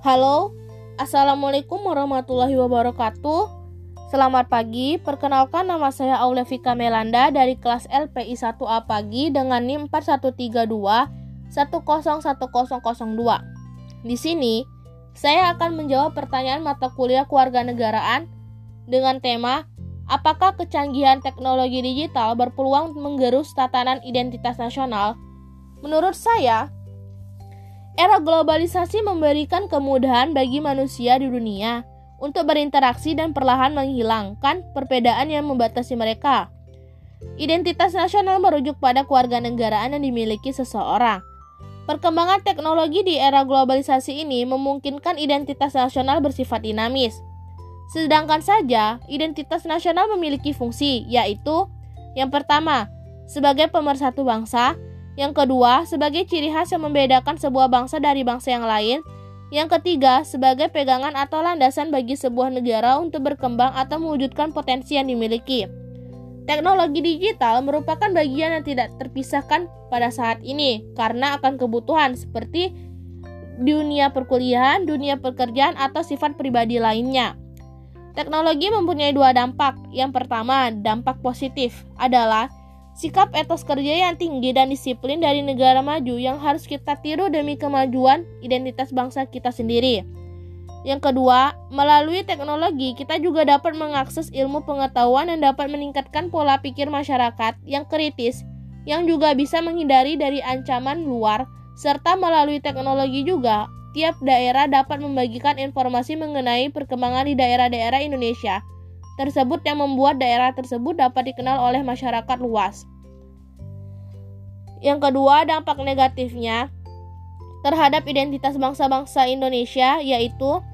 Halo, Assalamualaikum warahmatullahi wabarakatuh. Selamat pagi, perkenalkan nama saya Aulefika Melanda dari kelas LPI 1A pagi dengan NIM 4132 101002. Di sini, saya akan menjawab pertanyaan mata kuliah kewarganegaraan dengan tema Apakah kecanggihan teknologi digital berpeluang menggerus tatanan identitas nasional? Menurut saya, Era globalisasi memberikan kemudahan bagi manusia di dunia untuk berinteraksi dan perlahan menghilangkan perbedaan yang membatasi mereka. Identitas nasional merujuk pada kewarganegaraan yang dimiliki seseorang. Perkembangan teknologi di era globalisasi ini memungkinkan identitas nasional bersifat dinamis. Sedangkan saja, identitas nasional memiliki fungsi, yaitu yang pertama, sebagai pemersatu bangsa, yang kedua, sebagai ciri khas yang membedakan sebuah bangsa dari bangsa yang lain. Yang ketiga, sebagai pegangan atau landasan bagi sebuah negara untuk berkembang atau mewujudkan potensi yang dimiliki. Teknologi digital merupakan bagian yang tidak terpisahkan pada saat ini karena akan kebutuhan seperti dunia perkuliahan, dunia pekerjaan, atau sifat pribadi lainnya. Teknologi mempunyai dua dampak. Yang pertama, dampak positif adalah Sikap etos kerja yang tinggi dan disiplin dari negara maju yang harus kita tiru demi kemajuan identitas bangsa kita sendiri. Yang kedua, melalui teknologi kita juga dapat mengakses ilmu pengetahuan yang dapat meningkatkan pola pikir masyarakat yang kritis, yang juga bisa menghindari dari ancaman luar, serta melalui teknologi juga tiap daerah dapat membagikan informasi mengenai perkembangan di daerah-daerah Indonesia tersebut yang membuat daerah tersebut dapat dikenal oleh masyarakat luas. Yang kedua, dampak negatifnya terhadap identitas bangsa-bangsa Indonesia yaitu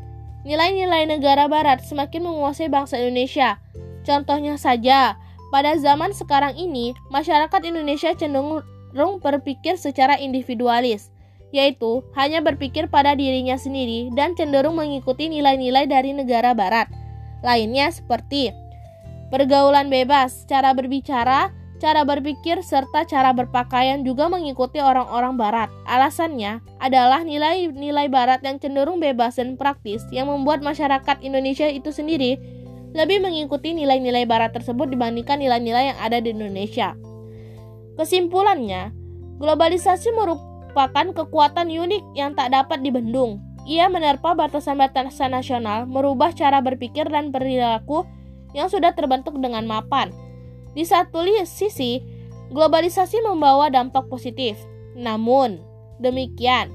nilai-nilai negara barat semakin menguasai bangsa Indonesia. Contohnya saja, pada zaman sekarang ini, masyarakat Indonesia cenderung berpikir secara individualis, yaitu hanya berpikir pada dirinya sendiri dan cenderung mengikuti nilai-nilai dari negara barat lainnya seperti pergaulan bebas, cara berbicara, cara berpikir, serta cara berpakaian juga mengikuti orang-orang barat. Alasannya adalah nilai-nilai barat yang cenderung bebas dan praktis yang membuat masyarakat Indonesia itu sendiri lebih mengikuti nilai-nilai barat tersebut dibandingkan nilai-nilai yang ada di Indonesia. Kesimpulannya, globalisasi merupakan kekuatan unik yang tak dapat dibendung. Ia menerpa batasan-batasan nasional, merubah cara berpikir dan perilaku yang sudah terbentuk dengan mapan. Di satu sisi, globalisasi membawa dampak positif. Namun, demikian,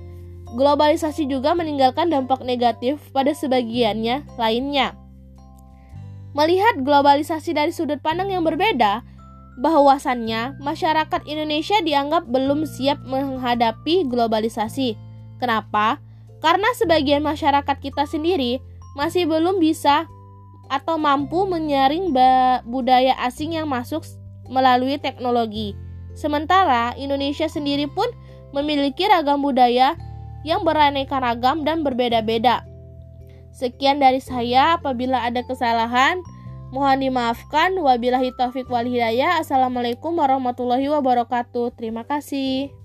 globalisasi juga meninggalkan dampak negatif pada sebagiannya lainnya. Melihat globalisasi dari sudut pandang yang berbeda, bahwasannya masyarakat Indonesia dianggap belum siap menghadapi globalisasi. Kenapa? Karena sebagian masyarakat kita sendiri masih belum bisa atau mampu menyaring budaya asing yang masuk melalui teknologi. Sementara Indonesia sendiri pun memiliki ragam budaya yang beraneka ragam dan berbeda-beda. Sekian dari saya, apabila ada kesalahan, mohon dimaafkan. Wabillahi taufik wal hidayah. Assalamualaikum warahmatullahi wabarakatuh. Terima kasih.